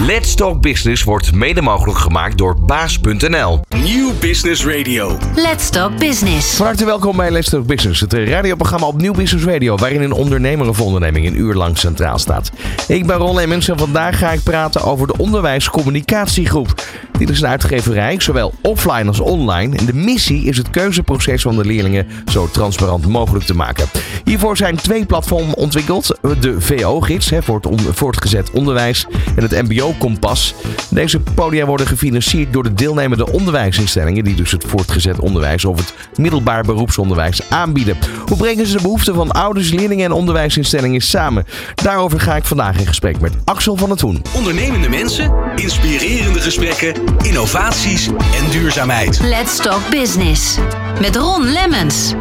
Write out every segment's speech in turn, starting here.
Let's Talk Business wordt mede mogelijk gemaakt door baas.nl. Nieuw Business Radio. Let's Talk Business. Van harte welkom bij Let's Talk Business, het radioprogramma op Nieuw Business Radio, waarin een ondernemer of onderneming een uur lang centraal staat. Ik ben Ron Lemmens en vandaag ga ik praten over de Onderwijscommunicatiegroep. Dit is een uitgeverij, zowel offline als online. En de missie is het keuzeproces van de leerlingen zo transparant mogelijk te maken. Hiervoor zijn twee platformen ontwikkeld. De VO-gids voor het voortgezet onderwijs en het MBO-kompas. Deze podia worden gefinancierd door de deelnemende onderwijsinstellingen, die dus het voortgezet onderwijs of het middelbaar beroepsonderwijs aanbieden. Hoe brengen ze de behoeften van ouders, leerlingen en onderwijsinstellingen samen? Daarover ga ik vandaag in gesprek met Axel van het Hoen. Ondernemende mensen, inspirerende gesprekken, innovaties en duurzaamheid. Let's Talk Business. Met Ron Lemmens.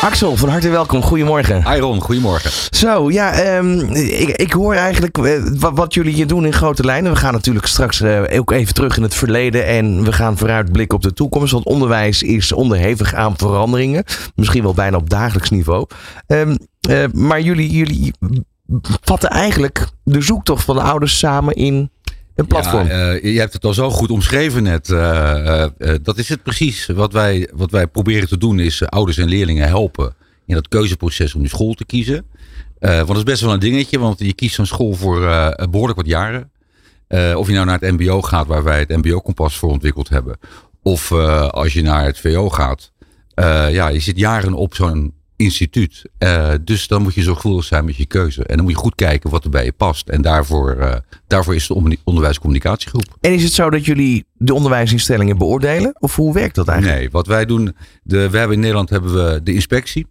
Axel, van harte welkom. Goedemorgen. Hi Ron, goedemorgen. Zo, ja, ehm, ik, ik hoor eigenlijk eh, wat, wat jullie hier doen in grote lijnen. We gaan natuurlijk straks eh, ook even terug in het verleden en we gaan vooruitblikken op de toekomst. Want onderwijs is onderhevig aan veranderingen. Misschien wel bijna op dagelijks niveau. Ehm, eh, maar jullie, jullie vatten eigenlijk de zoektocht van de ouders samen in een platform. Ja, eh, je hebt het al zo goed omschreven net. Eh, eh, dat is het precies. Wat wij, wat wij proberen te doen is ouders en leerlingen helpen in dat keuzeproces om die school te kiezen. Want dat is best wel een dingetje, want je kiest zo'n school voor eh, behoorlijk wat jaren. Of je nou naar het MBO gaat, waar wij het MBO-kompas voor ontwikkeld hebben. Of als je naar het VO gaat. Ja, je zit jaren op zo'n instituut. Eh, dus dan moet je zorgvuldig zijn met je keuze. En dan moet je goed kijken wat er bij je past. En daarvoor, eh, daarvoor is de onder- onderwijscommunicatiegroep. En is het zo dat jullie de onderwijsinstellingen beoordelen? Of hoe werkt dat eigenlijk? Nee, wat wij doen. De, we hebben in Nederland hebben we de inspectie.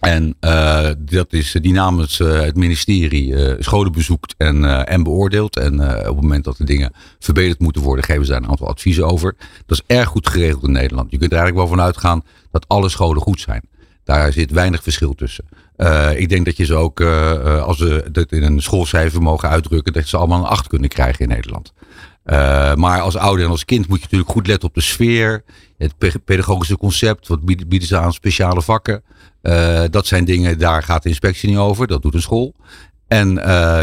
En eh, dat is die namens het ministerie scholen bezoekt en, en beoordeelt. En op het moment dat de dingen verbeterd moeten worden, geven ze daar een aantal adviezen over. Dat is erg goed geregeld in Nederland. Je kunt er eigenlijk wel van uitgaan dat alle scholen goed zijn. Daar zit weinig verschil tussen. Eh, ik denk dat je ze ook, eh, eh, als we dat in een schoolcijfer mogen uitdrukken, dat ze allemaal een 8 kunnen krijgen in Nederland. Maar als ouder en als kind moet je natuurlijk goed letten op de sfeer, het pe- pedagogische concept, wat bieden, ze aan speciale vakken. Dat zijn dingen, daar gaat de inspectie niet over, dat doet een school. En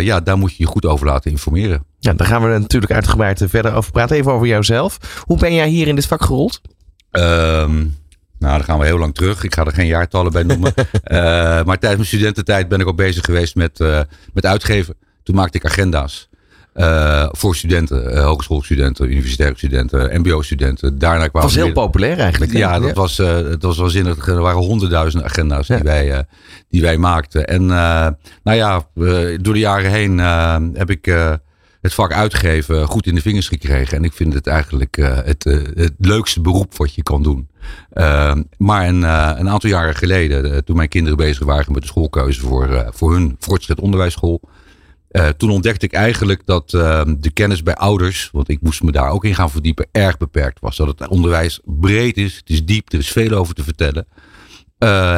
ja, daar moet je je goed over laten informeren. Ja, daar gaan we natuurlijk uitgebreid verder over praten. Even over jouzelf. Hoe ben jij hier in dit vak gerold? Ehm, nou, dan gaan we heel lang terug. Ik ga er geen jaartallen bij noemen. Eh, maar tijdens mijn studententijd ben ik al bezig geweest met, eh, met uitgeven. Toen maakte ik agenda's. eh, voor studenten, hogeschoolstudenten, universitaire studenten, mbo-studenten. Daarna Dat kwamen was heel weer- populair eigenlijk. hè? Ja, dat was, dat was waanzinnig. Er waren honderdduizenden agenda's Ja. die, wij, die wij maakten. En nou ja, door de jaren heen heb ik het vak uitgeven goed in de vingers gekregen. En ik vind het eigenlijk het, het leukste beroep wat je kan doen. Eh, maar een, eh, een aantal jaren geleden, eh, toen mijn kinderen bezig waren met de schoolkeuze voor, eh, voor hun voortgezet onderwijsschool. toen ontdekte ik eigenlijk dat eh, de kennis bij ouders, want ik moest me daar ook in gaan verdiepen, erg beperkt was. Dat het onderwijs breed is, het is diep, er is veel over te vertellen.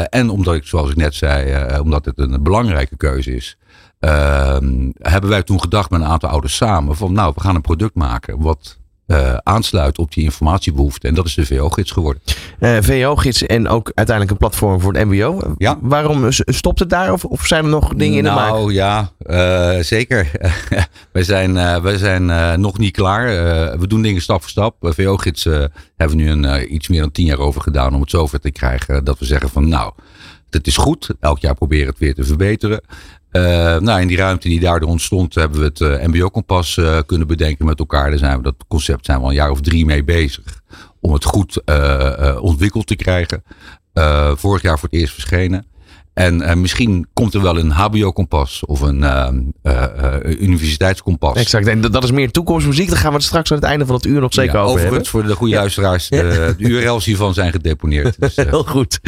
En omdat ik, zoals ik net zei, omdat het een belangrijke keuze is, ehm, hebben wij toen gedacht met een aantal ouders samen van nou, we gaan een product maken wat eh, aansluit op die informatiebehoefte. En dat is de VO-gids geworden. Eh, VO-gids en ook uiteindelijk een platform voor het MBO. Ja. Waarom stopt het daar? Of, of zijn er nog dingen in de maak? nou ja, eh, zeker. wij zijn, wij zijn nog niet klaar. We doen dingen stap voor stap. VO-gids hebben we nu een, iets meer dan tien jaar over gedaan om het zover te krijgen. Dat we zeggen van nou, het is goed. Elk jaar proberen het weer te verbeteren. Eh, nou, in die ruimte die daardoor ontstond, hebben we het eh, MBO-kompas eh, kunnen bedenken met elkaar. Daar zijn we, dat concept zijn we al een jaar of drie mee bezig. Om het goed ontwikkeld te krijgen. Vorig jaar voor het eerst verschenen. En eh, misschien komt er wel een HBO-kompas of een eh, eh, universiteitskompas. Exact. En dat is meer toekomstmuziek. Daar gaan we het straks aan het einde van het uur nog zeker Ja, over hebben. overigens, voor de goede luisteraars, de, de URL's hiervan zijn gedeponeerd. Dus, Heel goed.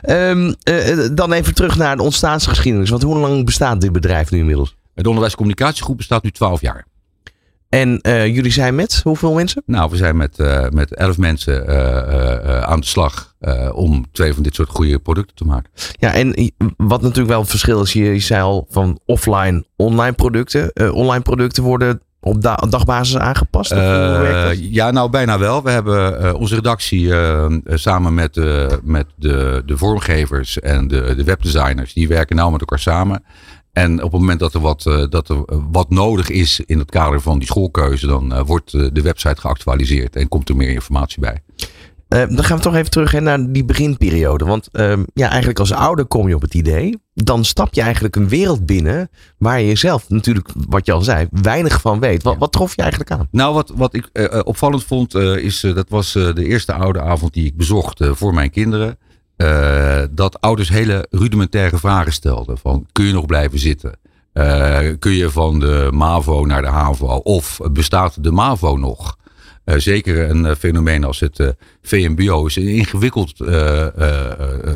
Ehm, eh, dan even terug naar de ontstaansgeschiedenis. Want hoe lang bestaat dit bedrijf nu inmiddels? de onderwijscommunicatiegroep bestaat nu 12 jaar. En eh, jullie zijn met hoeveel mensen? Nou, we zijn met, eh met 11 mensen eh, aan de slag om twee van dit soort goede producten te maken. Ja, en wat natuurlijk wel een verschil is, je, je zei al van offline, online producten. Online producten worden op da- dagbasis aangepast? Ja, nou bijna wel. We hebben onze redactie samen met, met de, de vormgevers en de, de webdesigners, die werken nou met elkaar samen. En op het moment dat er wat, eh, dat er eh, wat nodig is in het kader van die schoolkeuze, dan eh, wordt de website geactualiseerd en komt er meer informatie bij. Dan gaan we toch even terug hè, naar die beginperiode. Want ehm, ja, eigenlijk als ouder kom je op het idee. Dan stap je eigenlijk een wereld binnen waar je zelf natuurlijk, wat je al zei, weinig van weet. Wat, wat trof je eigenlijk aan? Nou, wat, wat ik opvallend vond, is dat was de eerste oude avond die ik bezocht voor mijn kinderen. Eh, dat ouders hele rudimentaire vragen stelden. Van, kun je nog blijven zitten? Eh, kun je van de MAVO naar de HAVO? Of bestaat de MAVO nog? Eh, zeker een fenomeen als het VMBO is een ingewikkeld,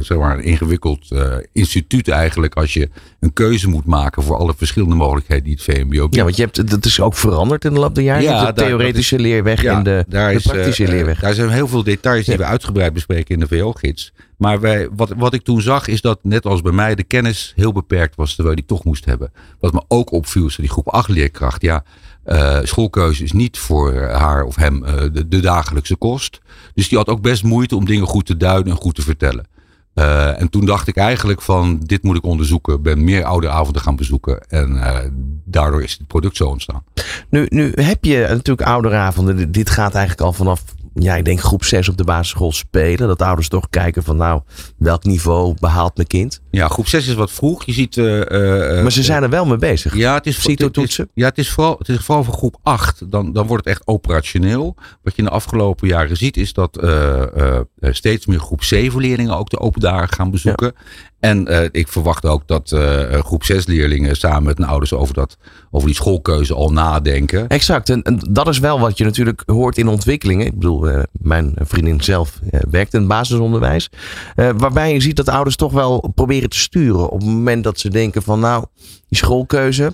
zeg maar, een ingewikkeld instituut eigenlijk. Als je een keuze moet maken voor alle verschillende mogelijkheden die het VMBO biedt. Ja, want je hebt, dat is ook veranderd in de loop der jaren. Ja, de daar- theoretische leerweg en de, de is, praktische leerweg. daar zijn heel veel details die Ja. we uitgebreid bespreken in de VO-gids. Maar wij, wat, wat ik toen zag is dat net als bij mij de kennis heel beperkt was terwijl die toch moest hebben. Wat me ook opviel is die groep 8 leerkracht. Ja, eh, schoolkeuze is niet voor haar of hem eh, de, dagelijkse kost. Dus die had ook best moeite om dingen goed te duiden en goed te vertellen. Eh, en toen dacht ik eigenlijk van dit moet ik onderzoeken. Ben meer ouderavonden gaan bezoeken. En eh, daardoor is het product zo ontstaan. Nu, nu heb je natuurlijk ouderavonden. Dit gaat eigenlijk al vanaf, ja, ik denk groep 6 op de basisschool spelen. Dat ouders toch kijken van nou, welk niveau behaalt mijn kind? Ja, groep 6 is wat vroeg. Je ziet. eh, eh, eh, Maar ze zijn er wel mee bezig. Ja, het is, het is, CITO-toetsen? ja, het is vooral, het is vooral voor groep 8. Dan, dan wordt het echt operationeel. Wat je in de afgelopen jaren ziet, is dat eh, eh, eh, steeds meer groep 7 leerlingen ook de open dagen gaan bezoeken. En eh, ik verwacht ook dat eh, groep 6 leerlingen samen met hun ouders over, dat, over die schoolkeuze al nadenken. Exact. En, dat is wel wat je natuurlijk hoort in ontwikkelingen. Ik bedoel, eh, mijn vriendin zelf werkt in het basisonderwijs. Waarbij je ziet dat ouders toch wel proberen te sturen. Op het moment dat ze denken van nou, die schoolkeuze,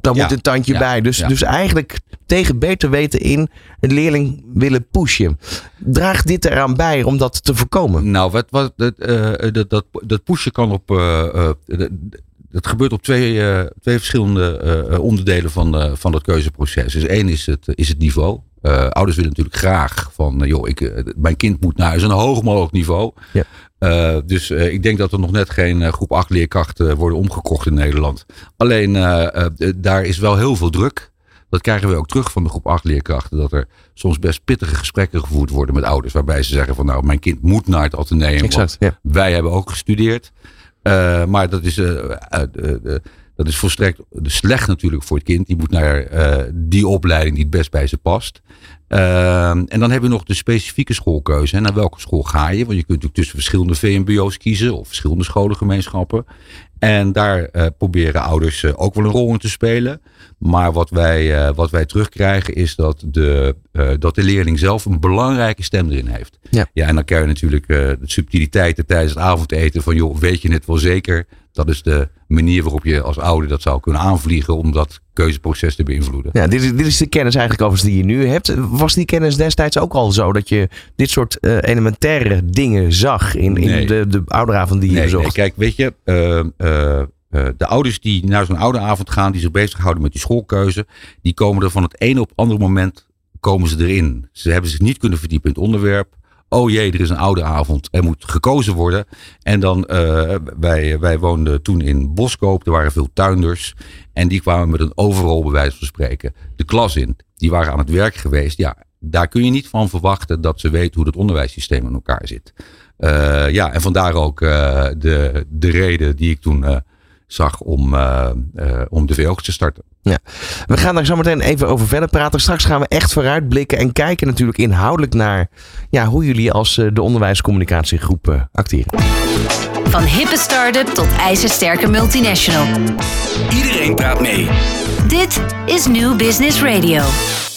Ja, moet een tandje ja, bij. Dus, ja. dus eigenlijk tegen beter weten in een leerling willen pushen. Draagt dit eraan bij om dat te voorkomen? Nou, wat, wat, dat, eh, dat, dat, dat pushen kan op. eh, dat- gebeurt op twee, twee verschillende onderdelen van, van dat keuzeproces. Dus één is het, is het niveau. Ouders willen natuurlijk graag van, joh, ik, mijn kind moet naar een hoog mogelijk niveau. Ja. Eh, dus eh, ik denk dat er nog net geen eh, groep 8 leerkrachten worden omgekocht in Nederland. Alleen daar is wel heel veel druk. Dat krijgen we ook terug van de groep 8 leerkrachten. Dat er soms best pittige gesprekken gevoerd worden met ouders. Waarbij ze zeggen van nou, mijn kind moet naar het ateneum. Exact, want ja. Wij hebben ook gestudeerd. Maar dat is, dat is volstrekt slecht natuurlijk voor het kind. Die moet naar eh, die opleiding die het best bij ze past. Eh, en dan heb je nog de specifieke schoolkeuze. En naar welke school ga je? Want je kunt natuurlijk tussen verschillende VMBO's kiezen. Of verschillende scholengemeenschappen. En daar eh, proberen ouders eh, ook wel een rol in te spelen. Maar wat wij, wat wij terugkrijgen is dat de, dat de leerling zelf een belangrijke stem erin heeft. Ja. ja en dan krijg je natuurlijk de subtiliteiten tijdens het avondeten. Van joh, weet je het wel zeker? Dat is de manier waarop je als ouder dat zou kunnen aanvliegen. Om dat keuzeproces te beïnvloeden. Ja, dit is, dit is de kennis eigenlijk overigens die je nu hebt. Was die kennis destijds ook al zo dat je dit soort eh, elementaire dingen zag in, in Nee. de, de ouderavond die je Nee, nee, bezocht? kijk, weet je, eh, eh, de ouders die naar zo'n ouderavond gaan, die zich bezighouden met die schoolkeuze, die komen er van het ene op het andere moment komen ze erin. Ze hebben zich niet kunnen verdiepen in het onderwerp. Oh jee, er is een ouderavond, er moet gekozen worden. En dan, eh, wij, wij woonden toen in Boskoop, er waren veel tuinders. En die kwamen met een overal bij van spreken de klas in. Die waren aan het werk geweest. Ja, daar kun je niet van verwachten dat ze weten hoe het onderwijssysteem in elkaar zit. Eh, ja, en vandaar ook eh, de, de reden die ik toen zag om, om de VO te starten. We gaan daar zo meteen even over verder praten. Straks gaan we echt vooruitblikken en kijken natuurlijk inhoudelijk naar ja, hoe jullie als eh, de onderwijscommunicatiegroep eh, acteren. Van hippe start-up tot ijzersterke multinational. Iedereen praat mee. Dit is New Business Radio.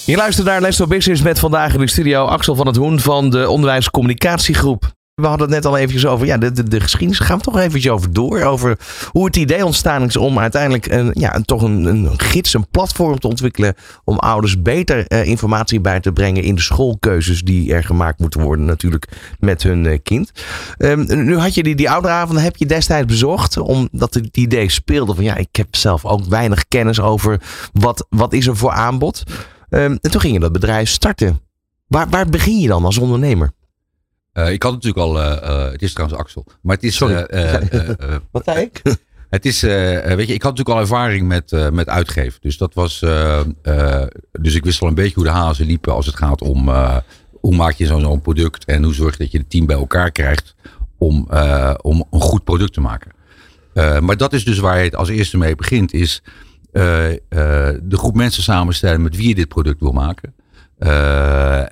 Je luistert naar Let's Talk Business met vandaag in de studio Axel van het Hoen van de onderwijscommunicatiegroep. We hadden het net al eventjes over ja, de, de, de geschiedenis. Gaan we toch eventjes over door. Over hoe het idee ontstaan is om uiteindelijk een, ja, toch een, een gids, een platform te ontwikkelen. Om ouders beter eh, informatie bij te brengen in de schoolkeuzes die er gemaakt moeten worden. Natuurlijk met hun eh, kind. Ehm, nu had je die, die ouderavond heb je destijds bezocht. Omdat het idee speelde van ja, ik heb zelf ook weinig kennis over wat, wat is er voor aanbod. Ehm, en toen ging je dat bedrijf starten. Waar, waar begin je dan als ondernemer? Eh, ik had natuurlijk al, eh, eh, het is trouwens Axel, maar het is. Sorry. Wat zei ik? Het is, weet je, ik had natuurlijk al ervaring met, met uitgeven. Dus dat was, dus ik wist al een beetje hoe de hazen liepen als het gaat om hoe maak je zo'n product en hoe zorg je dat je het team bij elkaar krijgt om, om een goed product te maken. Maar dat is dus waar je het als eerste mee begint, is de groep mensen samenstellen met wie je dit product wil maken.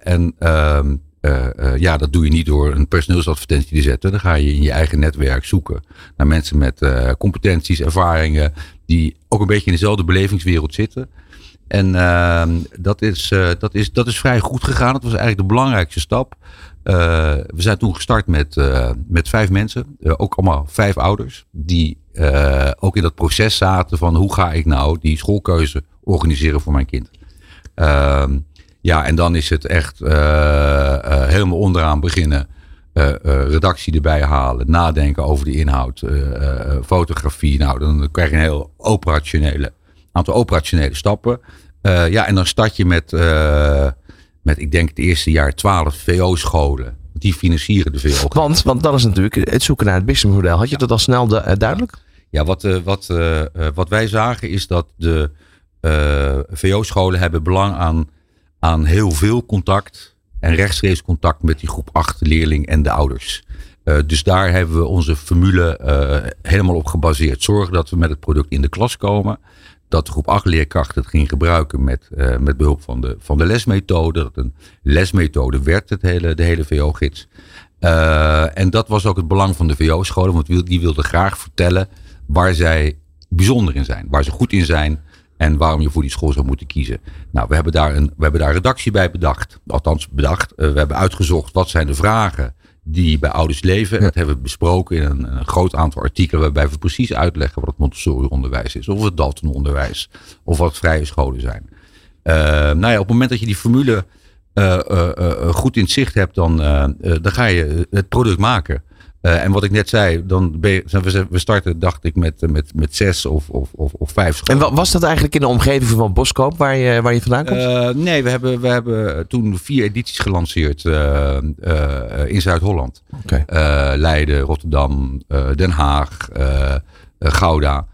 En ehm, eh, ja, dat doe je niet door een personeelsadvertentie te zetten. Dan ga je in je eigen netwerk zoeken naar mensen met eh, competenties, ervaringen, die ook een beetje in dezelfde belevingswereld zitten. En ehm, dat, is, dat, is, dat is vrij goed gegaan. Dat was eigenlijk de belangrijkste stap. We zijn toen gestart met, met vijf mensen, ook allemaal vijf ouders, die ook in dat proces zaten van hoe ga ik nou die schoolkeuze organiseren voor mijn kind. Ja, en dan is het echt eh, eh, helemaal onderaan beginnen. Eh, redactie erbij halen, nadenken over de inhoud, fotografie. Nou, dan krijg je een heel operationele, aantal operationele stappen. Ja, en dan start je met, met ik denk het eerste jaar 12 VO-scholen. Die financieren de VO. Want, want dat is natuurlijk het zoeken naar het businessmodel. Had je dat al snel du- duidelijk? Ja, wat, wat, wat wij zagen is dat de VO-scholen hebben belang aan, aan heel veel contact en rechtstreeks contact met die groep 8 leerling en de ouders. Eh, dus daar hebben we onze formule eh, helemaal op gebaseerd. Zorgen dat we met het product in de klas komen. Dat de groep 8 leerkrachten het ging gebruiken met, eh, met behulp van de, van de lesmethode. Dat een lesmethode werd, het hele, de hele VO-gids. En dat was ook het belang van de VO-scholen. Want die wilden graag vertellen waar zij bijzonder in zijn. Waar ze goed in zijn. En waarom je voor die school zou moeten kiezen. Nou, we hebben daar een, we hebben daar redactie bij bedacht. Althans, bedacht. Eh, we hebben uitgezocht wat zijn de vragen die bij ouders leven. En dat hebben we besproken in een, een groot aantal artikelen. Waarbij we precies uitleggen wat het Montessori-onderwijs is. Of het Dalton-onderwijs. Of wat vrije scholen zijn. Eh, nou ja, op het moment dat je die formule eh, goed in zicht hebt, dan, dan ga je het product maken. Eh, en wat ik net zei, dan ben je, zijn we, we starten, dacht ik, met, met, met zes of, of, of, of vijf En scholen. wa- was dat eigenlijk in de omgeving van Boskoop waar je, waar je vandaan komt? Eh, nee, we hebben, we hebben toen vier edities gelanceerd eh, in Zuid-Holland. Leiden, Rotterdam, Den Haag, Gouda.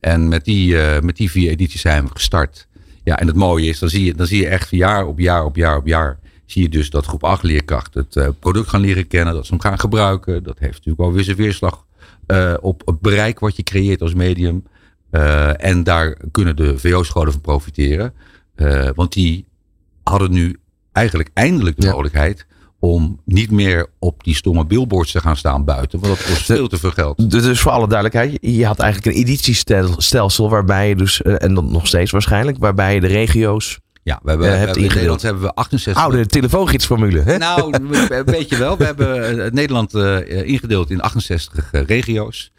En met die, met die vier edities zijn we gestart. Ja, en het mooie is, dan zie je, dan zie je echt jaar op jaar op jaar op jaar. Zie je dus dat groep 8 leerkrachten het eh, product gaan leren kennen. Dat ze hem gaan gebruiken. Dat heeft natuurlijk wel weer zijn weerslag eh, op het bereik wat je creëert als medium. Eh, en daar kunnen de VO-scholen van profiteren. Want die hadden nu eigenlijk eindelijk de mogelijkheid om niet meer op die stomme billboards te gaan staan buiten. Want dat kost veel te veel geld. Dus voor alle duidelijkheid, je had eigenlijk een editiestelsel waarbij je dus, en dat nog steeds waarschijnlijk, waarbij je de regio's, Ja, we hebben, hebt in. Nederland hebben we 68. oude telefoongidsformule. Hè? Nou, een beetje wel. We hebben eh, Nederland eh, ingedeeld in 68 eh, regio's.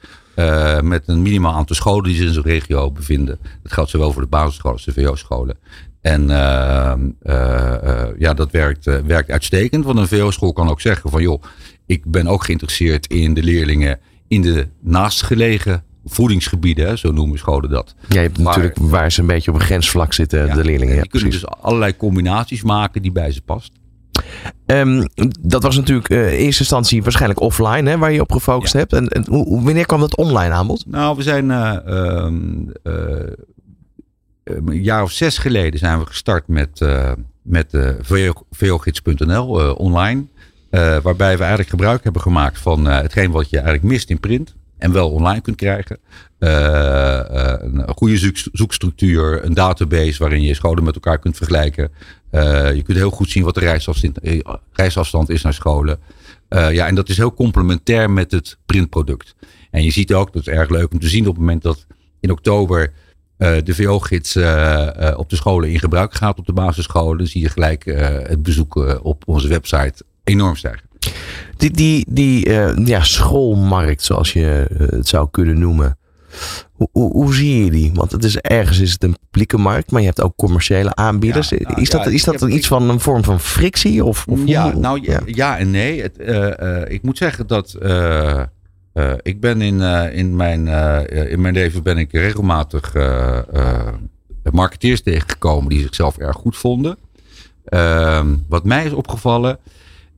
met een minimaal aantal scholen die zich in zo'n regio bevinden. Dat geldt zowel voor de basisscholen als de VO-scholen. En eh, eh, eh, ja, dat werkt, werkt uitstekend. Want een VO-school kan ook zeggen van joh, ik ben ook geïnteresseerd in de leerlingen in de naastgelegen voedingsgebieden. Hè, zo noemen scholen dat. Ja, je hebt Maar- natuurlijk waar ze een beetje op een grensvlak zitten, Ja, de leerlingen. Ja, die kunnen precies. dus allerlei combinaties maken die bij ze past. Ehm, dat was natuurlijk eh, in eerste instantie waarschijnlijk offline, hè, waar je op gefocust Ja. hebt. En, en hoe, hoe- wanneer kwam dat online aanbod? Nou, we zijn eh, ehm, eh, een jaar of zes geleden zijn we gestart met, met VO-gids.nl eh, online. Waarbij we eigenlijk gebruik hebben gemaakt van hetgeen wat je eigenlijk mist in print. En wel online kunt krijgen. Eh, eh, een goede zoek, zoekstructuur, een database waarin je scholen met elkaar kunt vergelijken. Eh, je kunt heel goed zien wat de reisafstand, reisafstand is naar scholen. Ja, en dat is heel complementair met het printproduct. En je ziet ook, dat is erg leuk om te zien op het moment dat in oktober de VO-gids op de scholen in gebruik gaat, op de basisscholen, zie je gelijk het bezoek op onze website enorm stijgen. Die, die, die ja, schoolmarkt, zoals je het zou kunnen noemen. Hoe, hoe, hoe, zie je die? Want het is, ergens is het een publieke markt, maar je hebt ook commerciële aanbieders. Ja, nou, is dat, ja, is dat heb, iets van een vorm van frictie? Of, of ja, hoe, nou ja. ja. en nee. Het, uh, ik moet zeggen dat uh, ik ben in, in, mijn, in mijn leven ben ik regelmatig marketeers tegengekomen die zichzelf erg goed vonden. Ehm, wat mij is opgevallen,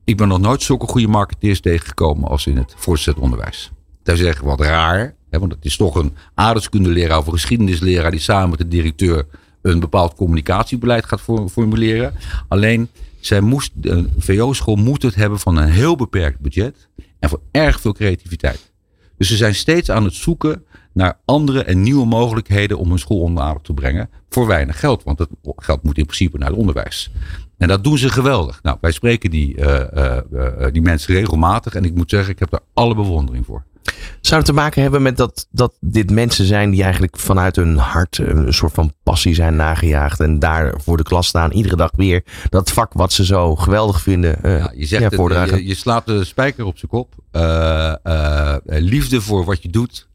ik ben nog nooit zulke goede marketeers tegengekomen als in het voortgezet onderwijs. Dat is echt wat raar. Hè, want het is toch een aardrijkskundeleraar of een geschiedenisleraar die samen met de directeur een bepaald communicatiebeleid gaat for- formuleren. Alleen, zij moest, de VO-school moet het hebben van een heel beperkt budget en van erg veel creativiteit. Dus ze zijn steeds aan het zoeken naar andere en nieuwe mogelijkheden om hun school onder aandacht te brengen. Voor weinig geld, want dat geld moet in principe naar het onderwijs. En dat doen ze geweldig. Nou, wij spreken die, eh, eh, eh, die mensen regelmatig. En ik moet zeggen, ik heb daar alle bewondering voor. Zou het te maken hebben met dat, dat dit mensen zijn die eigenlijk vanuit hun hart een soort van passie zijn nagejaagd. En daar voor de klas staan, iedere dag weer dat vak wat ze zo geweldig vinden. Ja, je zegt ja, het, je, je slaat de spijker op zijn kop. Liefde voor wat je doet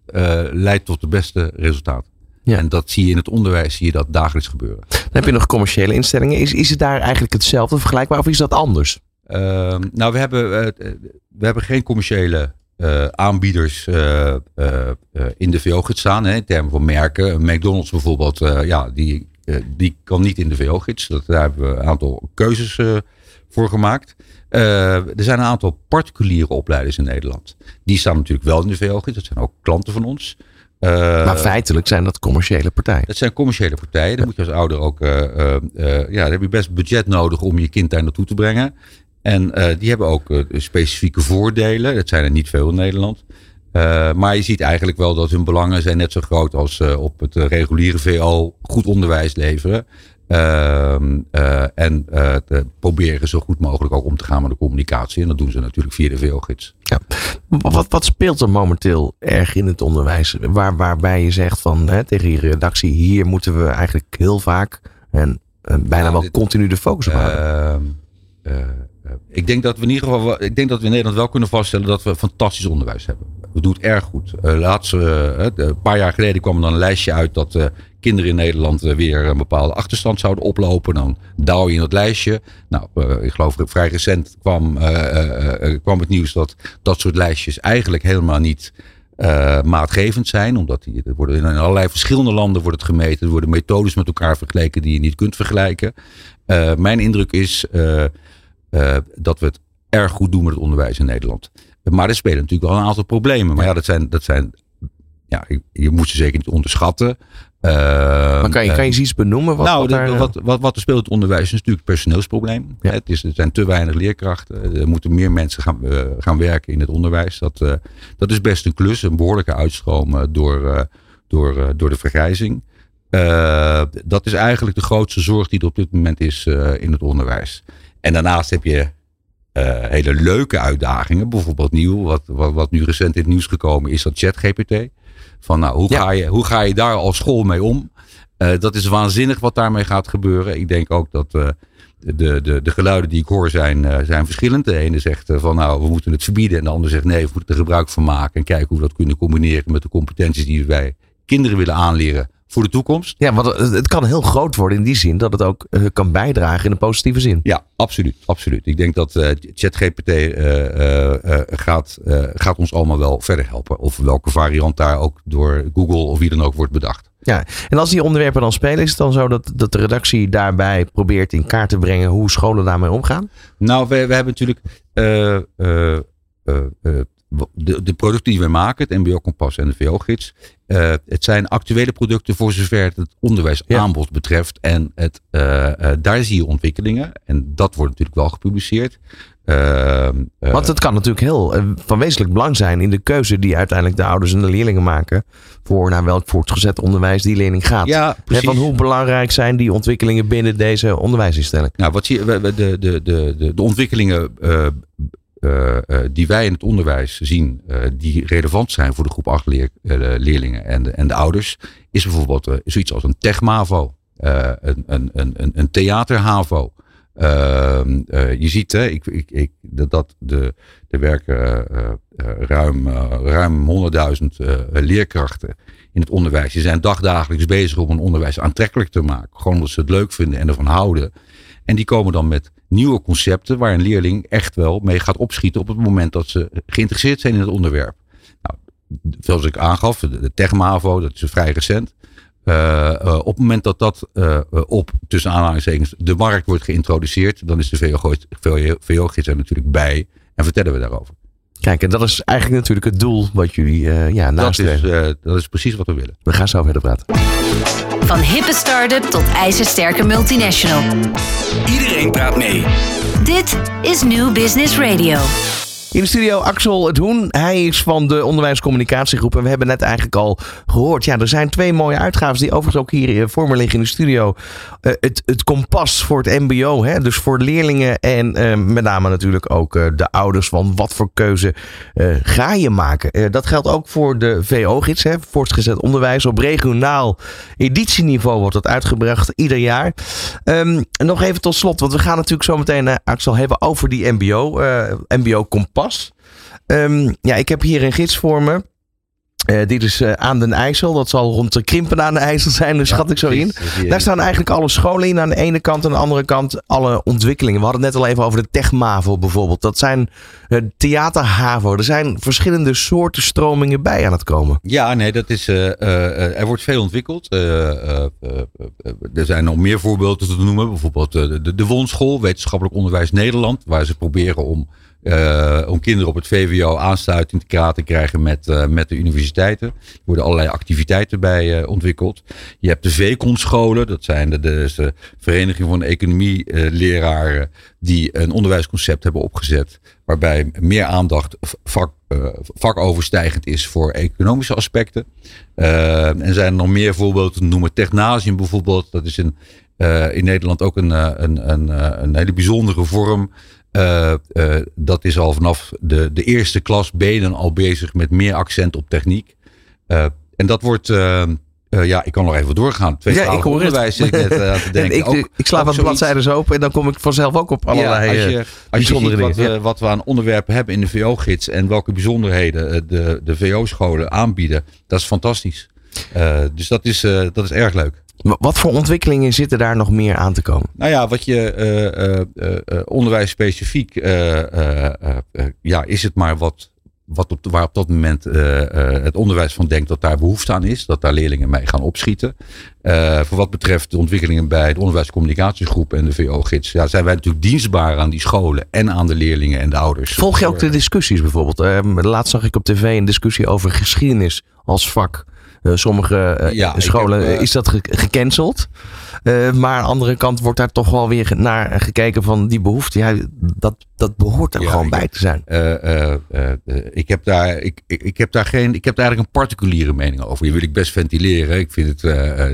leidt tot de beste resultaten. Ja. En dat zie je in het onderwijs, zie je dat dagelijks gebeuren. Dan heb je nog commerciële instellingen. Is, is het daar eigenlijk hetzelfde vergelijkbaar of is dat anders? Ehm, nou, we hebben, eh, we hebben geen commerciële eh, aanbieders eh, eh, eh, in de VO-gids staan. Hè, in termen van merken. McDonald's bijvoorbeeld, eh, ja, die, eh, die kan niet in de VO-gids. Dat- Daar hebben we een aantal keuzes eh, voor gemaakt. Eh, er zijn een aantal particuliere opleiders in Nederland. Die staan natuurlijk wel in de VO-gids. Dat zijn ook klanten van ons. Eh, maar feitelijk zijn dat commerciële partijen. dat zijn commerciële partijen. Daar moet je als ouder ook. eh, ja, heb je best budget nodig om je kind daar naartoe te brengen. En die hebben ook specifieke voordelen. Dat zijn er niet veel in Nederland. Maar je ziet eigenlijk wel dat hun belangen zijn net zo groot als op het reguliere VO goed onderwijs leveren. Ehm, eh, en te proberen zo goed mogelijk ook om te gaan met de communicatie. En dat doen ze natuurlijk via de VO-gids. Ja. Wat, wat speelt er momenteel erg in het onderwijs? Waar, waarbij je zegt van hè, tegen je redactie, hier moeten we eigenlijk heel vaak en bijna wel dit- continu de focus op houden. Ehm, eh, eh, ik denk dat we in ieder geval, wel- ik denk dat we in Nederland wel kunnen vaststellen dat we fantastisch onderwijs hebben. We doen het erg goed. Laatst, een paar jaar geleden kwam er dan een lijstje uit dat kinderen in Nederland eh, weer een bepaalde achterstand zouden oplopen. Dan daal je in dat lijstje. Nou, eh, ik geloof vrij recent kwam, eh, kwam het nieuws dat dat soort lijstjes eigenlijk helemaal niet maatgevend zijn. Omdat die, er worden in allerlei verschillende landen wordt het gemeten. Er worden methodes met elkaar vergeleken die je niet kunt vergelijken. Mijn indruk is dat we het erg goed doen met het onderwijs in Nederland. Maar er spelen natuurlijk wel een aantal problemen. Maar ja, dat zijn, dat zijn ja, je, moet ze zeker niet onderschatten. Eh, maar kan je, eh, kan je eens iets benoemen? Wat, nou, wat daar, wat, wat, wat er speelt in het onderwijs is natuurlijk het personeelsprobleem. Ja. Het is, er zijn te weinig leerkrachten. Er moeten meer mensen gaan, eh, gaan werken in het onderwijs. Dat, eh, dat is best een klus. Een behoorlijke uitstroom eh, door, eh, door, eh, door de vergrijzing. Eh, dat is eigenlijk de grootste zorg die er op dit moment is eh, in het onderwijs. En daarnaast heb je eh, hele leuke uitdagingen. Bijvoorbeeld nieuw, wat, wat, wat nu recent in het nieuws gekomen is, dat ChatGPT. Van nou, hoe, Ja. ga je, hoe ga je daar als school mee om? Eh, dat is waanzinnig wat daarmee gaat gebeuren. Ik denk ook dat eh, de, de, de geluiden die ik hoor zijn, eh, zijn verschillend. De ene zegt van nou, we moeten het verbieden. En de ander zegt nee, we moeten er gebruik van maken. En kijken hoe we dat kunnen combineren met de competenties die wij kinderen willen aanleren voor de toekomst. Ja, want het, kan heel groot worden in die zin dat het ook eh, kan bijdragen in een positieve zin. Ja, absoluut. absoluut. Ik denk dat eh, ChatGPT eh, gaat, gaat ons allemaal wel verder helpen. Of welke variant daar ook door Google of wie dan ook wordt bedacht. Ja, en als die onderwerpen dan spelen, is het dan zo dat, dat de redactie daarbij probeert in kaart te brengen hoe scholen daarmee omgaan? Nou, we, we hebben natuurlijk de, de producten die wij maken, het MBO Kompas en de VO-gids. eh, het zijn actuele producten voor zover het, onderwijsaanbod betreft. En het, eh, eh, daar zie je ontwikkelingen. En dat wordt natuurlijk wel gepubliceerd. Eh, eh, Want het kan natuurlijk heel van wezenlijk belang zijn in de keuze die uiteindelijk de ouders en de leerlingen maken voor naar welk voortgezet onderwijs die leerling gaat. ja, precies. Van hoe belangrijk zijn die ontwikkelingen binnen deze onderwijsinstelling? Nou, wat zie je, de, de, de, de, de ontwikkelingen eh, eh, die wij in het onderwijs zien, eh, die relevant zijn voor de groep 8 leer, leerlingen en de, en de ouders, is bijvoorbeeld zoiets als een techmavo, een, een, een, een, theaterhavo. Ehm, eh, je ziet hè, ik, ik, dat, de, er werken ruim, ruim 100.000 eh, leerkrachten in het onderwijs. Die zijn dagdagelijks bezig om een onderwijs aantrekkelijk te maken. Gewoon omdat ze het leuk vinden en ervan houden. En die komen dan met nieuwe concepten waar een leerling echt wel mee gaat opschieten op het moment dat ze geïnteresseerd zijn in het onderwerp. Nou, zoals ik aangaf, de, TechMavo, dat is vrij recent. Eh, eh, op het moment dat dat eh, op, tussen aanhalingstekens, de markt wordt geïntroduceerd, dan is de VO-gids VO, VO er natuurlijk bij en vertellen we daarover. Kijk, en dat is eigenlijk natuurlijk het doel wat jullie eh ja, Dat is, nastreven. eh, dat is precies wat we willen. We gaan zo verder praten. Van hippe start-up tot ijzersterke multinational. Iedereen praat mee. Dit is New Business Radio. In de studio Axel het Hoen. Hij is van de onderwijscommunicatiegroep. En we hebben net eigenlijk al gehoord. Ja, er zijn twee mooie uitgaven die overigens ook hier eh, voor me liggen in de studio. Eh, het, het kompas voor het mbo. Hè? Dus voor leerlingen en eh, met name natuurlijk ook de ouders. Van wat voor keuze ga je maken? Dat geldt ook voor de VO-gids. Voortgezet onderwijs. Op regionaal editieniveau wordt dat uitgebracht ieder jaar. Ehm, nog even tot slot. Want we gaan natuurlijk zo meteen, Axel, hebben over die mbo. mbo kompas. Ehm, ja, ik heb hier een gids voor me. Eh, dit is eh, aan den IJssel. Dat zal rond de Krimpen aan de IJssel zijn, dus schat ik zo in. Daar staan eigenlijk alle scholen in aan de ene kant. En aan de andere kant alle ontwikkelingen. We hadden het net al even over de TechMavo bijvoorbeeld. Dat zijn uh, theaterhavo. Er zijn verschillende soorten stromingen bij aan het komen. Ja, nee, dat is. eh, eh, er wordt veel ontwikkeld. Eh, eh, eh, eh, er zijn nog meer voorbeelden te noemen. Bijvoorbeeld eh, de, de Wonschool, Wetenschappelijk Onderwijs Nederland, waar ze proberen om, eh, om kinderen op het VWO aansluiting te kra- te krijgen met, eh, met de universiteiten. Er worden allerlei activiteiten bij eh, ontwikkeld. Je hebt de VECON-scholen, dat zijn de, de, Vereniging van Economie-leraren, die een onderwijsconcept hebben opgezet. Waarbij meer aandacht vak, vakoverstijgend is voor economische aspecten. En zijn er nog meer voorbeelden te noemen. Technasium bijvoorbeeld, dat is uh, in Nederland ook een, een, een, een hele bijzondere vorm. Uh, uh, dat is al vanaf de, de eerste klas ben al bezig met meer accent op techniek. Uh, en dat wordt, ja, ik kan nog even doorgaan. Twee ja, ik hoor onderwijs het. ik net denken. ik, ook, ik sla wat bladzijden open en dan kom ik vanzelf ook op allerlei ja, als je, als je ziet wat, wat we aan onderwerpen hebben in de VO-gids en welke bijzonderheden de, de VO-scholen aanbieden, dat is fantastisch. Dus dat is, dat is erg leuk. Wat voor ontwikkelingen zitten daar nog meer aan te komen? Nou ja, wat je uh, uh, uh, onderwijs specifiek, ja, is het maar wat, wat op, waar op dat moment het onderwijs van denkt dat daar behoefte aan is, dat daar leerlingen mee gaan opschieten. voor wat betreft de ontwikkelingen bij de onderwijscommunicatiegroep en de VO-gids, ja, zijn wij natuurlijk dienstbaar aan die scholen en aan de leerlingen en de ouders. Volg je ook de discussies bijvoorbeeld? Laatst zag ik op tv een discussie over geschiedenis als vak. Uh, sommige ja, scholen heb, uh, is dat ge gecanceld. maar aan de andere kant wordt daar toch wel weer naar gekeken van die behoefte. Ja, dat, dat behoort er ja, gewoon bij te zijn. ik, heb daar, ik, ik, heb daar geen, ik heb daar eigenlijk een particuliere mening over. Die wil ik best ventileren. Ik vind het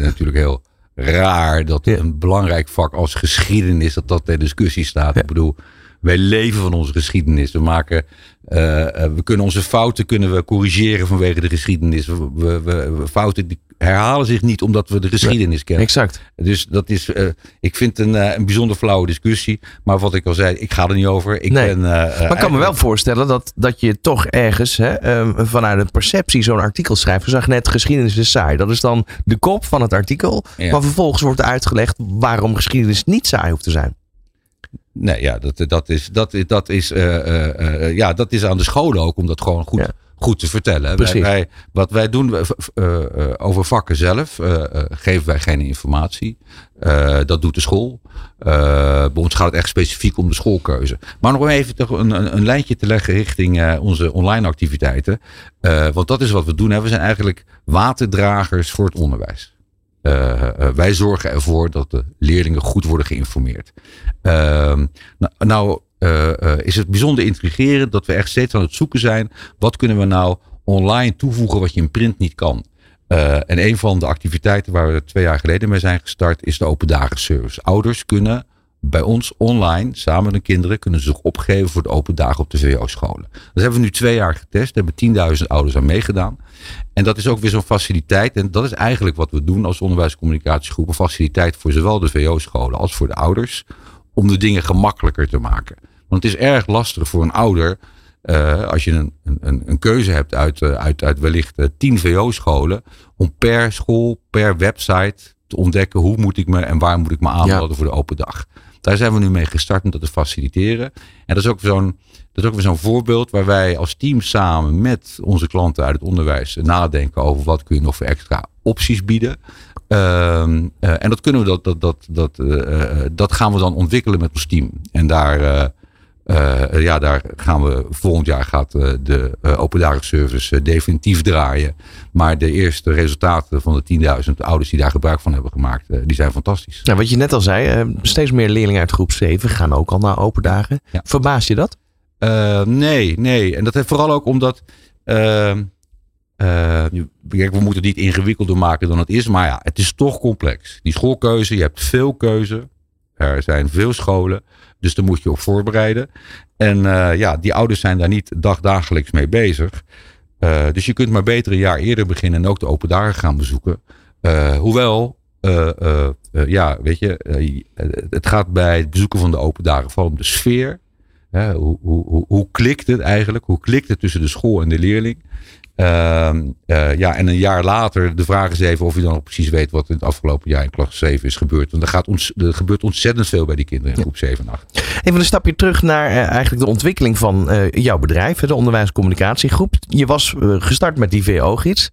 natuurlijk heel raar dat ja. een belangrijk vak als geschiedenis dat dat ter discussie staat. Ik bedoel, wij leven van onze geschiedenis. We maken, uh, we kunnen onze fouten kunnen we corrigeren vanwege de geschiedenis. We, we, we fouten die herhalen zich niet omdat we de geschiedenis kennen. Exact. Dus dat is, uh, ik vind een, uh, een bijzonder flauwe discussie. Maar wat ik al zei, ik ga er niet over. Ik nee. ben, maar ik kan me wel voorstellen dat, dat je toch ergens hè, um, vanuit een perceptie zo'n artikel schrijft. We zagen net geschiedenis is saai. Dat is dan de kop van het artikel. Ja. Maar vervolgens wordt uitgelegd waarom geschiedenis niet saai hoeft te zijn. Nee, ja, dat, dat, is, dat, dat, is, uh, uh, uh, ja, dat is aan de scholen ook om dat gewoon goed, ja. goed te vertellen. Wij, wij, wat wij doen over vakken zelf, geven wij geen informatie. dat doet de school. bij ons gaat het echt specifiek om de schoolkeuze. Maar nog even toch een, een, een lijntje te leggen richting onze online activiteiten. want dat is wat we doen. Hè. We zijn eigenlijk waterdragers voor het onderwijs. Uh, uh, wij zorgen ervoor dat de leerlingen goed worden geïnformeerd. Uh, nou, nou is het bijzonder intrigerend dat we echt steeds aan het zoeken zijn. Wat kunnen we nou online toevoegen wat je in print niet kan? en een van de activiteiten waar we twee jaar geleden mee zijn gestart is de open dagenservice. Ouders kunnen bij ons online, samen met de kinderen, kunnen ze zich opgeven voor de open dagen op de VO-scholen. Dat hebben we nu twee jaar getest. Daar hebben 10.000 ouders aan meegedaan. En dat is ook weer zo'n faciliteit. En dat is eigenlijk wat we doen als onderwijscommunicatiegroep. Een faciliteit voor zowel de VO-scholen als voor de ouders. Om de dingen gemakkelijker te maken. Want het is erg lastig voor een ouder. Uh, als je een, een, een keuze hebt uit, uh, uit, uit wellicht uh, 10 VO-scholen. Om per school, per website te ontdekken hoe moet ik me en waar moet ik me aanmelden ja. voor de open dag. Daar zijn we nu mee gestart om dat te faciliteren. En dat is ook zo'n zo'n voorbeeld waar wij als team samen met onze klanten uit het onderwijs nadenken over wat kun je nog voor extra opties bieden. Uh, uh, en dat kunnen we dat, dat, dat, dat, uh, dat gaan we dan ontwikkelen met ons team. En daar Uh, ja, daar gaan we volgend jaar gaat uh, de uh, open dagenservice definitief draaien. Maar de eerste resultaten van de 10.000 ouders die daar gebruik van hebben gemaakt, die zijn fantastisch. Ja, wat je net al zei, steeds meer leerlingen uit groep 7 gaan ook al naar open dagen. Ja. Verbaas je dat? nee, nee. En dat heeft vooral ook omdat. Ehm, kijk, we moeten het niet ingewikkelder maken dan het is. Maar ja, het is toch complex. Die schoolkeuze, je hebt veel keuze. Er zijn veel scholen. Dus daar moet je op voorbereiden. En uh, ja, die ouders zijn daar niet dagdagelijks mee bezig. Uh, dus je kunt maar beter een jaar eerder beginnen en ook de open dagen gaan bezoeken. Uh, hoewel, ja, weet je, het gaat bij het bezoeken van de open dagen vooral om de sfeer. hoe, hoe, hoe klikt het eigenlijk? Hoe klikt het tussen de school en de leerling? Uh, uh, ja, en een jaar later, de vraag is even of je dan ook precies weet wat in het afgelopen jaar in klas 7 is gebeurd. Want er, gaat ons, er gebeurt ontzettend veel bij die kinderen in groep 7 en 8. Even een stapje terug naar uh, eigenlijk de ontwikkeling van uh, jouw bedrijf, de onderwijscommunicatiegroep. Je was gestart met die VO-gids.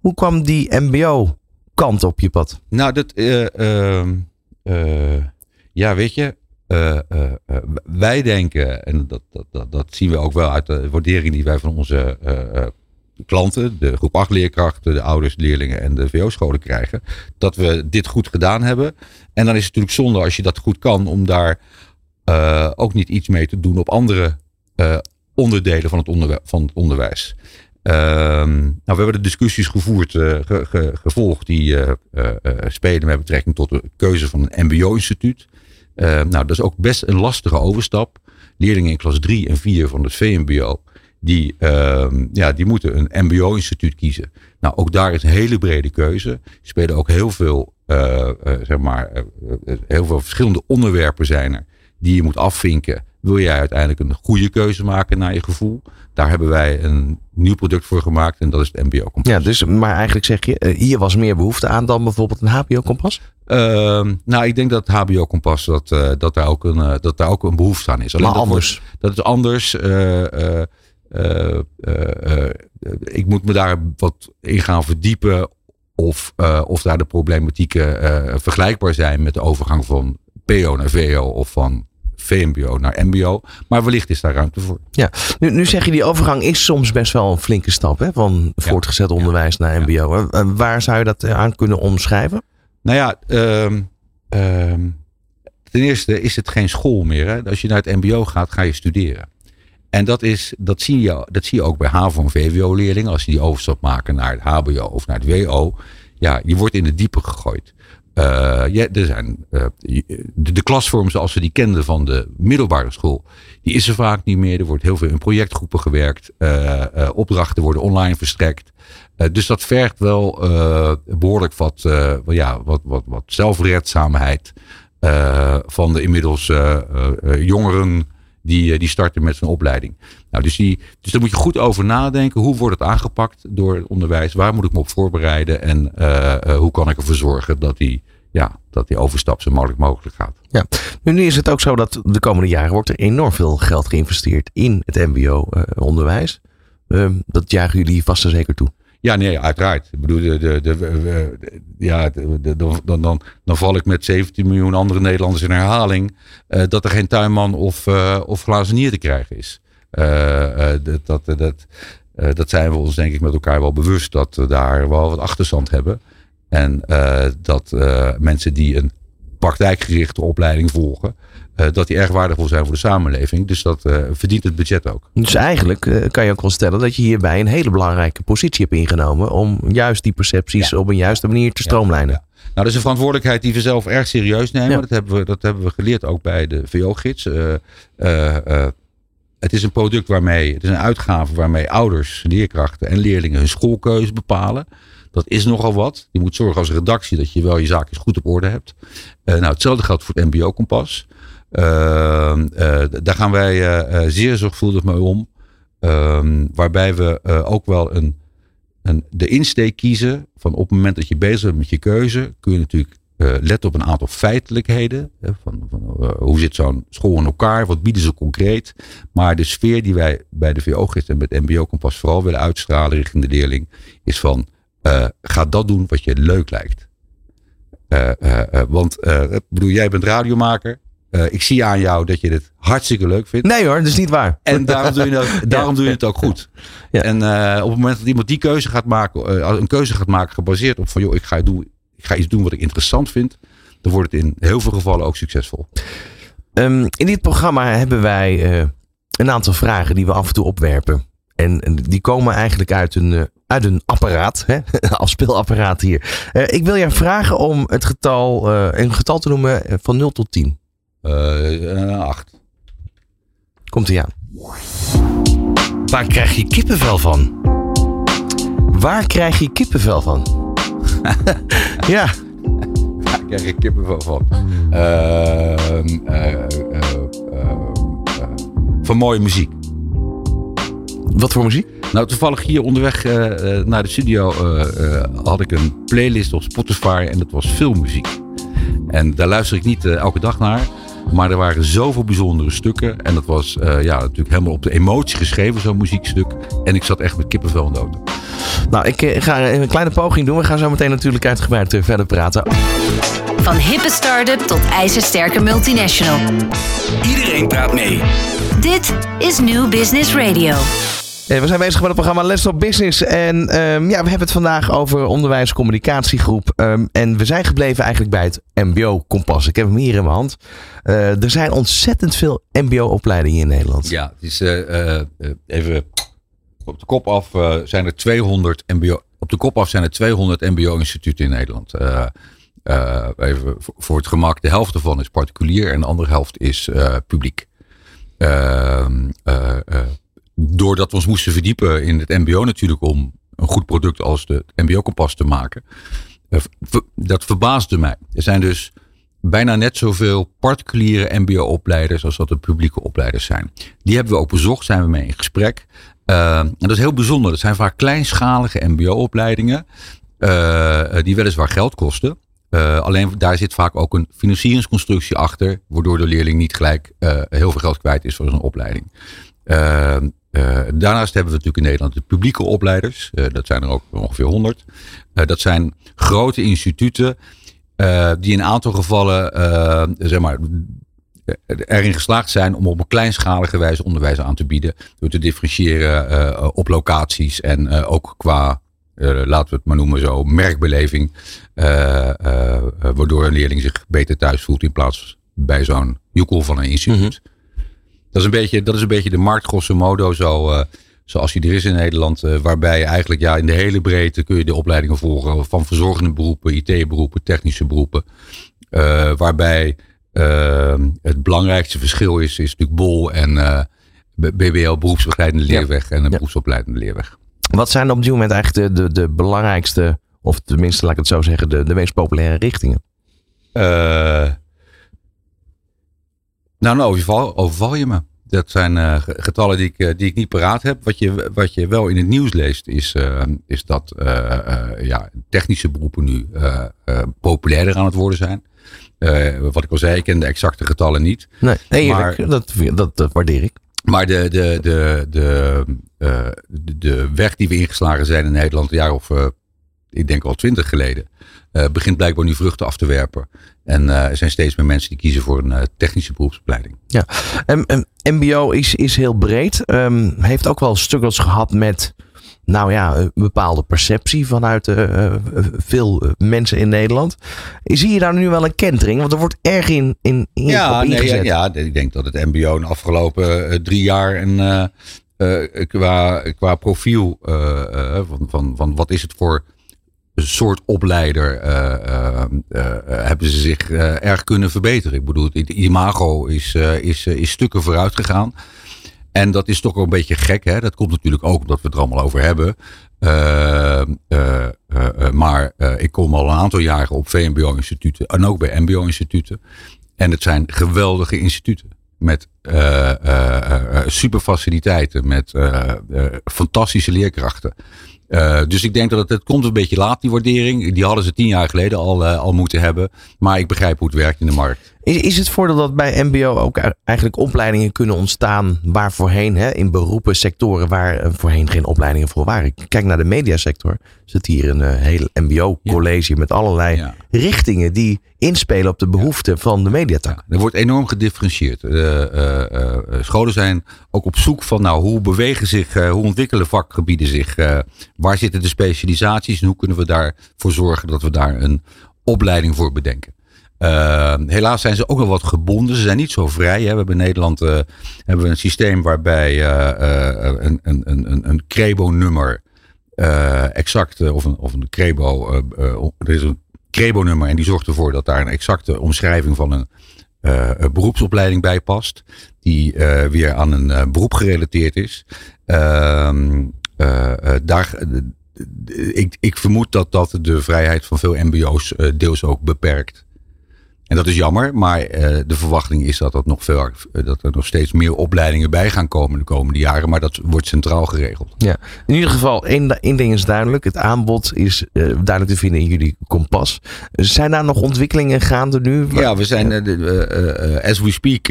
Hoe kwam die MBO-kant op je pad? Nou, dat, ehm, ja, weet je, wij denken, en dat, dat, dat, dat, zien we ook wel uit de waardering die wij van onze klanten, de groep 8 leerkrachten, de ouders, leerlingen en de VO-scholen krijgen, dat we dit goed gedaan hebben. En dan is het natuurlijk zonde als je dat goed kan, om daar uh, ook niet iets mee te doen op andere uh, onderdelen van het, onderwijs. Van het onderwijs. Uh, nou, we hebben de discussies gevoerd, ge, ge, gevolgd die spelen met betrekking tot de keuze van een MBO-instituut. nou, dat is ook best een lastige overstap. Leerlingen in klas 3 en 4 van het VMBO die, uh, ja, die moeten een MBO-instituut kiezen. Nou, ook daar is een hele brede keuze. Er spelen ook heel veel, uh, uh, zeg maar, uh, heel veel verschillende onderwerpen zijn er die je moet afvinken. Wil jij uiteindelijk een goede keuze maken naar je gevoel? Daar hebben wij een nieuw product voor gemaakt en dat is het MBO-kompas. Ja, dus, maar eigenlijk zeg je, hier was meer behoefte aan dan bijvoorbeeld een HBO-kompas? Ehm, nou, ik denk dat het HBO-kompas, dat, dat, daar ook een, dat daar ook een behoefte aan is. Alleen maar dat anders? Wordt, dat is anders. Uh, uh, ik moet me daar wat in gaan verdiepen. Of, of daar de problematieken vergelijkbaar zijn met de overgang van PO naar VO of van VMBO naar MBO. Maar wellicht is daar ruimte voor. Ja, nu, nu zeg je die overgang is soms best wel een flinke stap hè? van voortgezet onderwijs naar MBO. Waar zou je dat aan kunnen omschrijven? Nou ja, um, um, ten eerste is het geen school meer. Hè? Als je naar het MBO gaat, ga je studeren. En dat, is, dat, zie je, dat zie je ook bij HAVO- en VWO-leerlingen. Als die die overstap maken naar het HBO of naar het WO. Ja, je wordt in de diepe gegooid. Ja, er zijn, uh, de, de, klasvorm zoals we die kenden van de middelbare school, die is er vaak niet meer. Er wordt heel veel in projectgroepen gewerkt. Uh, opdrachten worden online verstrekt. dus dat vergt wel behoorlijk wat, ja, wat, wat, wat zelfredzaamheid van de inmiddels jongeren die, eh, die starten met zijn opleiding. Nou, dus, die, dus daar moet je goed over nadenken. Hoe wordt het aangepakt door het onderwijs? Waar moet ik me op voorbereiden? En uh, hoe kan ik ervoor zorgen dat die, ja, dat die overstap zo mogelijk mogelijk gaat? Ja, nu is het ook zo dat de komende jaren wordt er enorm veel geld geïnvesteerd in het MBO-onderwijs. Uh, dat jagen jullie vast en zeker toe. Ja, nee, uiteraard. Ik bedoel, de, de, ja, dan, dan, dan val ik met 17 miljoen andere Nederlanders in herhaling. Uh, dat er geen tuinman of, uh, of glazenier te krijgen is. Uh, dat, dat, dat, dat zijn we ons denk ik met elkaar wel bewust dat we daar wel wat achterstand hebben. En dat mensen die een praktijkgerichte opleiding volgen, dat die erg waardevol zijn voor de samenleving. Dus dat uh, verdient het budget ook. Dus eigenlijk uh, kan je ook wel stellen dat je hierbij een hele belangrijke positie hebt ingenomen om juist die percepties ja. op een juiste manier te stroomlijnen. Ja, nou, dat is een verantwoordelijkheid die we zelf erg serieus nemen. Dat, hebben we, dat hebben we geleerd ook bij de VO-gids. het is een product waarmee, het is een uitgave waarmee ouders, leerkrachten en leerlingen hun schoolkeuze bepalen. Dat is nogal wat. Je moet zorgen als redactie dat je wel je zaakjes goed op orde hebt. nou, hetzelfde geldt voor het MBO-kompas. Ehm, eh, daar gaan wij eh, eh, zeer zorgvuldig mee om. Ehm, waarbij we ook wel een, een, de insteek kiezen van op het moment dat je bezig bent met je keuze, kun je natuurlijk uh, letten op een aantal feitelijkheden. van, van hoe zit zo'n school in elkaar? Wat bieden ze concreet? Maar de sfeer die wij bij de VO-gids en met MBO-kompas vooral willen uitstralen richting de leerling, is van ga dat doen wat je leuk lijkt. want bedoel, jij bent radiomaker. Eh, ik zie aan jou dat je dit hartstikke leuk vindt. Nee hoor, dat is niet waar. En daarom doe je het, daarom doe je het ook goed. Ja. En eh, op het moment dat iemand die keuze gaat maken, eh, een keuze gaat maken gebaseerd op van joh, ik ga, doen, ik ga iets doen wat ik interessant vind, dan wordt het in heel veel gevallen ook succesvol. Ehm, in dit programma hebben wij een aantal vragen die we af en toe opwerpen. En, en die komen eigenlijk uit een, uit een apparaat, hè? afspeelapparaat hier. Ik wil jou vragen om het getal, een getal te noemen van 0 tot 10. Eh, eh, acht. Komt ie aan. Waar krijg je kippenvel van? Waar krijg je kippenvel van? ja, Daar krijg ik kippenvel van. Ehm, eh, eh, van mooie muziek. wat voor muziek? Nou, toevallig hier onderweg naar de studio had ik een playlist op Spotify en dat was filmmuziek. En daar luister ik niet elke dag naar. Maar er waren zoveel bijzondere stukken. En dat was eh, ja, natuurlijk helemaal op de emotie geschreven, zo'n muziekstuk. En ik zat echt met kippenvel in de auto. Nou, ik eh, ga een kleine poging doen. We gaan zo meteen natuurlijk uitgebreid eh, verder praten. Van hippe start-up tot ijzersterke multinational. Iedereen praat mee. Dit is New Business Radio. Eh, We zijn bezig met het programma Let's Talk Business. En ehm, ja, we hebben het vandaag over onderwijscommunicatiegroep. Ehm, en we zijn gebleven eigenlijk bij het MBO-kompas. Ik heb hem hier in mijn hand. Eh, er zijn ontzettend veel MBO-opleidingen in Nederland. Ja, het is eh, even op de kop af zijn er 200 MBO. Op de kop af zijn er 200 MBO-instituten in Nederland. Even voor- het gemak, de helft ervan is particulier en de andere helft is publiek. Eh, doordat we ons moesten verdiepen in het MBO natuurlijk om een goed product als de MBO-kompas te maken. eh, dat verbaasde mij. Er zijn dus bijna net zoveel particuliere MBO-opleiders als dat er publieke opleiders zijn. Die hebben we ook bezocht, zijn we mee in gesprek. Uh, en dat is heel bijzonder. Dat zijn vaak kleinschalige MBO-opleidingen, uh, die weliswaar geld kosten. Alleen daar zit vaak ook een financieringsconstructie achter, waardoor de leerling niet gelijk heel veel geld kwijt is voor zijn opleiding. Uh, daarnaast hebben we natuurlijk in Nederland de publieke opleiders. Uh, dat zijn er ook ongeveer 100. dat zijn grote instituten die in een aantal gevallen zeg maar, erin geslaagd zijn om op een kleinschalige wijze onderwijs aan te bieden. Door te differentiëren op locaties en ook qua, laten we het maar noemen zo, merkbeleving. waardoor een leerling zich beter thuis voelt in plaats bij zo'n joekel van een instituut. -hmm. Dat, is een beetje, dat is een beetje de markt grosso modo zo zoals die er is in Nederland. Uh, waarbij eigenlijk ja, in de hele breedte kun je de opleidingen volgen. Van verzorgende beroepen, IT-beroepen, technische beroepen. Uh, waarbij uh, het belangrijkste verschil is, is natuurlijk BOL en BBL, beroepsbegeleidende leerweg. Ja. En een ja. beroepsopleidende leerweg. Wat zijn op dit moment eigenlijk de, de, de belangrijkste, of tenminste laat ik het zo zeggen, de, de meest populaire richtingen? Nou, nou overval, overval je me. Dat zijn uh, getallen die ik, uh, die ik niet paraat heb. Wat je, wat je wel in het nieuws leest, is, uh, is dat ja, technische beroepen nu populairder aan het worden zijn. wat ik al zei, ik ken de exacte getallen niet. Nee, nee maar, dat, dat, dat waardeer ik. Maar de, de, de, de, de, de weg die we ingeslagen zijn in Nederland, een jaar of ik denk al twintig geleden, uh, begint blijkbaar nu vruchten af te werpen. En uh, er zijn steeds meer mensen die kiezen voor een uh, technische beroepsopleiding. Ja, um, MBO is, is heel breed. Um, heeft ook wel struggles gehad met, nou ja, een bepaalde perceptie vanuit uh, veel mensen in Nederland. Zie je daar nu wel een kentering? Want er wordt erg in, in, in ja, nee, ja, ja, ik denk dat het MBO de afgelopen drie jaar en qua, qua profiel van, van, van wat is het voor soort opleider uh, uh, hebben ze zich erg kunnen verbeteren. Ik bedoel, het imago is, is, is stukken vooruit gegaan. En dat is toch wel een beetje gek. Hè? Dat komt natuurlijk ook omdat we het er allemaal over hebben. maar ik kom al een aantal jaren op VMBO-instituten en ook bij MBO-instituten. En het zijn geweldige instituten. Met super faciliteiten, met fantastische leerkrachten. Uh, dus ik denk dat het, komt een beetje laat, die waardering. Die hadden ze tien jaar geleden al, uh, al moeten hebben. Maar ik begrijp hoe het werkt in de markt. Is, is het voordeel dat bij MBO ook eigenlijk opleidingen kunnen ontstaan waar voorheen, hè, in beroepen, sectoren waar voorheen geen opleidingen voor waren? Kijk naar de mediasector. Zit hier een uh, heel MBO-college ja. met allerlei ja. richtingen die inspelen op de behoeften ja. van de mediatak. er wordt enorm gedifferentieerd. scholen zijn ook op zoek van, nou, hoe bewegen zich, hoe ontwikkelen vakgebieden zich? waar zitten de specialisaties en hoe kunnen we daarvoor zorgen dat we daar een opleiding voor bedenken? Uh, helaas zijn ze ook nog wat gebonden. Ze zijn niet zo vrij. Hè. We hebben in Nederland uh, hebben we een systeem waarbij uh, een, een, een, een Crebo-nummer exact, of een, of een Crebo, er is een Crebo-nummer en die zorgt ervoor dat daar een exacte omschrijving van een, een beroepsopleiding bij past. Die weer aan een beroep gerelateerd is. Ehm, daar, ik, ik vermoed dat dat de vrijheid van veel MBO's deels ook beperkt. En dat is jammer, maar uh, de verwachting is dat, dat, nog veel, dat er nog steeds meer opleidingen bij gaan komen de komende jaren. Maar dat wordt centraal geregeld. Ja, in ieder geval, één, één ding is duidelijk. Het aanbod is uh, duidelijk te vinden in jullie kompas. Zijn daar nog ontwikkelingen gaande nu? Ja, we zijn, uh, as we speak,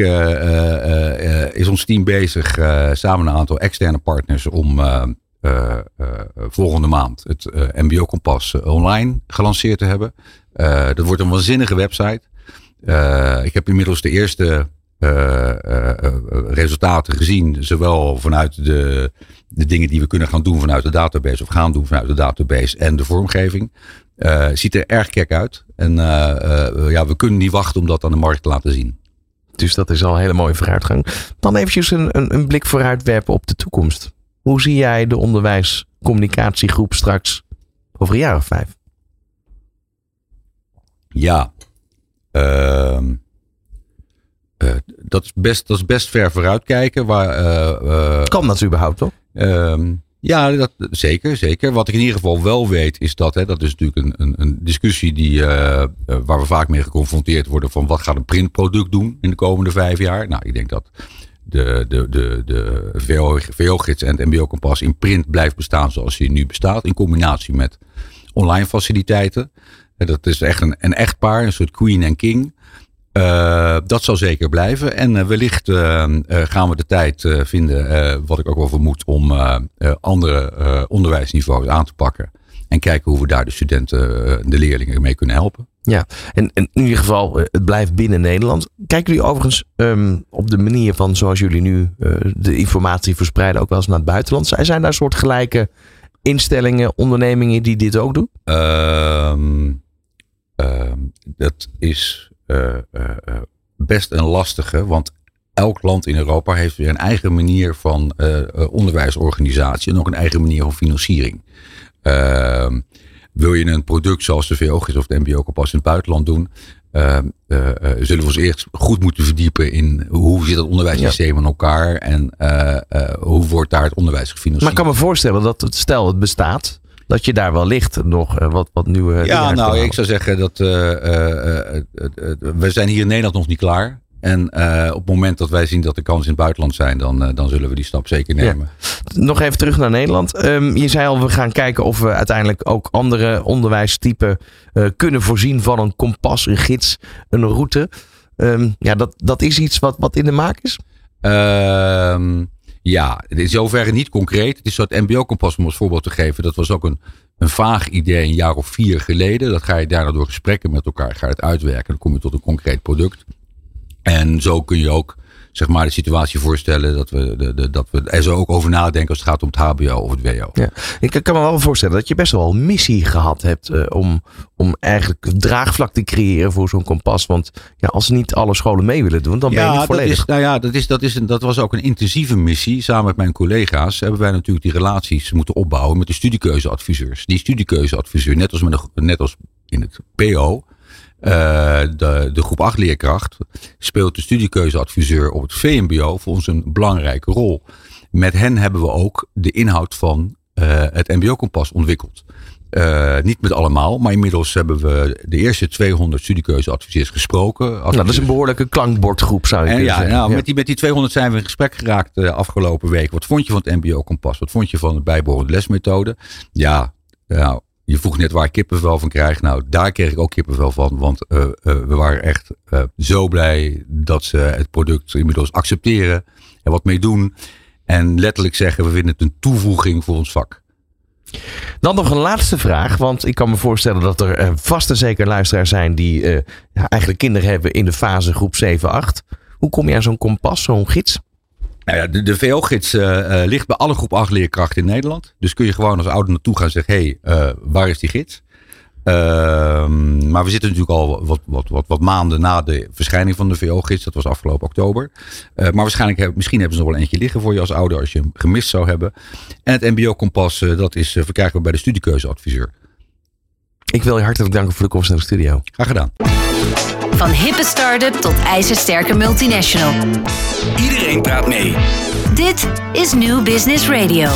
is ons team bezig samen met een aantal externe partners om volgende maand het MBO-kompas online gelanceerd te hebben. dat wordt een waanzinnige website. Uh, ik heb inmiddels de eerste uh, uh, resultaten gezien, zowel vanuit de, de dingen die we kunnen gaan doen vanuit de database of gaan doen vanuit de database en de vormgeving. ziet er erg kek uit. En ja, we kunnen niet wachten om dat aan de markt te laten zien. Dus dat is al een hele mooie vooruitgang. Dan eventjes een, een, een blik vooruit werpen op de toekomst. Hoe zie jij de onderwijscommunicatiegroep straks over een jaar of vijf? Ja, uh, uh, dat, is best, dat is best ver vooruitkijken. Waar, uh, kan dat überhaupt toch? Ehm, ja, dat, zeker, zeker. Wat ik in ieder geval wel weet is dat, hè, dat is natuurlijk een, een, een discussie die, waar we vaak mee geconfronteerd worden van wat gaat een printproduct doen in de komende vijf jaar. Nou, ik denk dat de, de, de, de VO-gids en het MBO-kompas in print blijft bestaan zoals hij nu bestaat. In combinatie met online faciliteiten. Dat is echt een, een echtpaar, een soort queen en king. Uh, dat zal zeker blijven. En uh, wellicht uh, gaan we de tijd vinden, wat ik ook wel vermoed, om andere onderwijsniveaus aan te pakken. En kijken hoe we daar de studenten, de leerlingen mee kunnen helpen. Ja, en, en in ieder geval, het blijft binnen Nederland. Kijken jullie overigens um, op de manier van zoals jullie nu de informatie verspreiden, ook wel eens naar het buitenland? Zijn daar een soort gelijke instellingen, ondernemingen die dit ook doen? Ehm Ehm, dat is uh, best een lastige, want elk land in Europa heeft weer een eigen manier van onderwijsorganisatie en ook een eigen manier van financiering. Ehm, wil je een product zoals de VOG's of de MBO-kompas in het buitenland doen, uh, uh, zullen we ons eerst goed moeten verdiepen in hoe zit het onderwijssysteem ja. in elkaar en hoe wordt daar het onderwijs gefinancierd. Maar ik kan me voorstellen dat het, stel het bestaat, dat je daar wellicht nog uh, wat, wat nieuwe. Ja, nou, ik zou zeggen dat uh, we zijn hier in Nederland nog niet klaar. En op het moment dat wij zien dat de kansen in het buitenland zijn, dan, dan zullen we die stap zeker nemen. Ja. Nog even terug naar Nederland. Um, je zei al, we gaan kijken of we uiteindelijk ook andere onderwijstypen kunnen voorzien van een kompas, een gids, een route. Um, ja, dat, dat is iets wat, wat in de maak is? Ehm ja, is zoverre niet concreet. Het is zo het MBO-kompas om als voorbeeld te geven. Dat was ook een, een vaag idee een jaar of vier geleden. Dat ga je daarna door gesprekken met elkaar ga het uitwerken. Dan kom je tot een concreet product. En zo kun je ook zeg maar, de situatie voorstellen dat we, de, de, dat we er zo ook over nadenken als het gaat om het HBO of het WO. Ja, ik kan me wel voorstellen dat je best wel een missie gehad hebt uh, om, om eigenlijk draagvlak te creëren voor zo'n kompas. Want ja, als niet alle scholen mee willen doen, dan ben je niet volledig. Dat is, nou ja, dat, is, dat, is een, dat was ook een intensieve missie. Samen met mijn collega's hebben wij natuurlijk die relaties moeten opbouwen met de studiekeuzeadviseurs. Die studiekeuzeadviseur, net als, met net als in het PO, uh, de, de groep 8 leerkracht speelt de studiekeuzeadviseur op het VMBO voor ons een belangrijke rol. Met hen hebben we ook de inhoud van uh, het MBO-kompas ontwikkeld. Eh, niet met allemaal, maar inmiddels hebben we de eerste 200 studiekeuzeadviseurs gesproken. Nou, dat is een behoorlijke klankbordgroep, zou je En kunnen ja, zeggen. nou, Ja. Met, die, met die 200 zijn we in gesprek geraakt de afgelopen week. Wat vond je van het MBO-kompas? Wat vond je van de bijbehorende lesmethode? Ja, nou, je vroeg net waar kippenvel van krijg. Nou, daar kreeg ik ook kippenvel van. Want eh, eh, we waren echt eh, zo blij dat ze het product inmiddels accepteren. En wat mee doen. En letterlijk zeggen, we vinden het een toevoeging voor ons vak. Dan nog een laatste vraag, want ik kan me voorstellen dat er vast en zeker luisteraars zijn die ja, eigenlijk kinderen hebben in de fase groep 7, 8. Hoe kom je aan zo'n kompas, zo'n gids? Nou ja, de, VO-gids eh, eh, ligt bij alle groep 8 leerkrachten in Nederland. Dus kun je gewoon als ouder naartoe gaan en zeggen: hé, hey, eh, waar is die gids? Ehm, maar we zitten natuurlijk al wat, wat, wat, maanden na de verschijning van de VO-gids. Dat was afgelopen oktober. Maar waarschijnlijk heb, misschien hebben ze nog wel eentje liggen voor je als ouder als je hem gemist zou hebben. En het MBO-kompas, dat is verkrijgbaar bij de studiekeuzeadviseur. Ik wil je hartelijk danken voor de komst naar de studio. Graag gedaan. Van hippe start-up tot ijzersterke multinational. Iedereen praat mee. Dit is New Business Radio.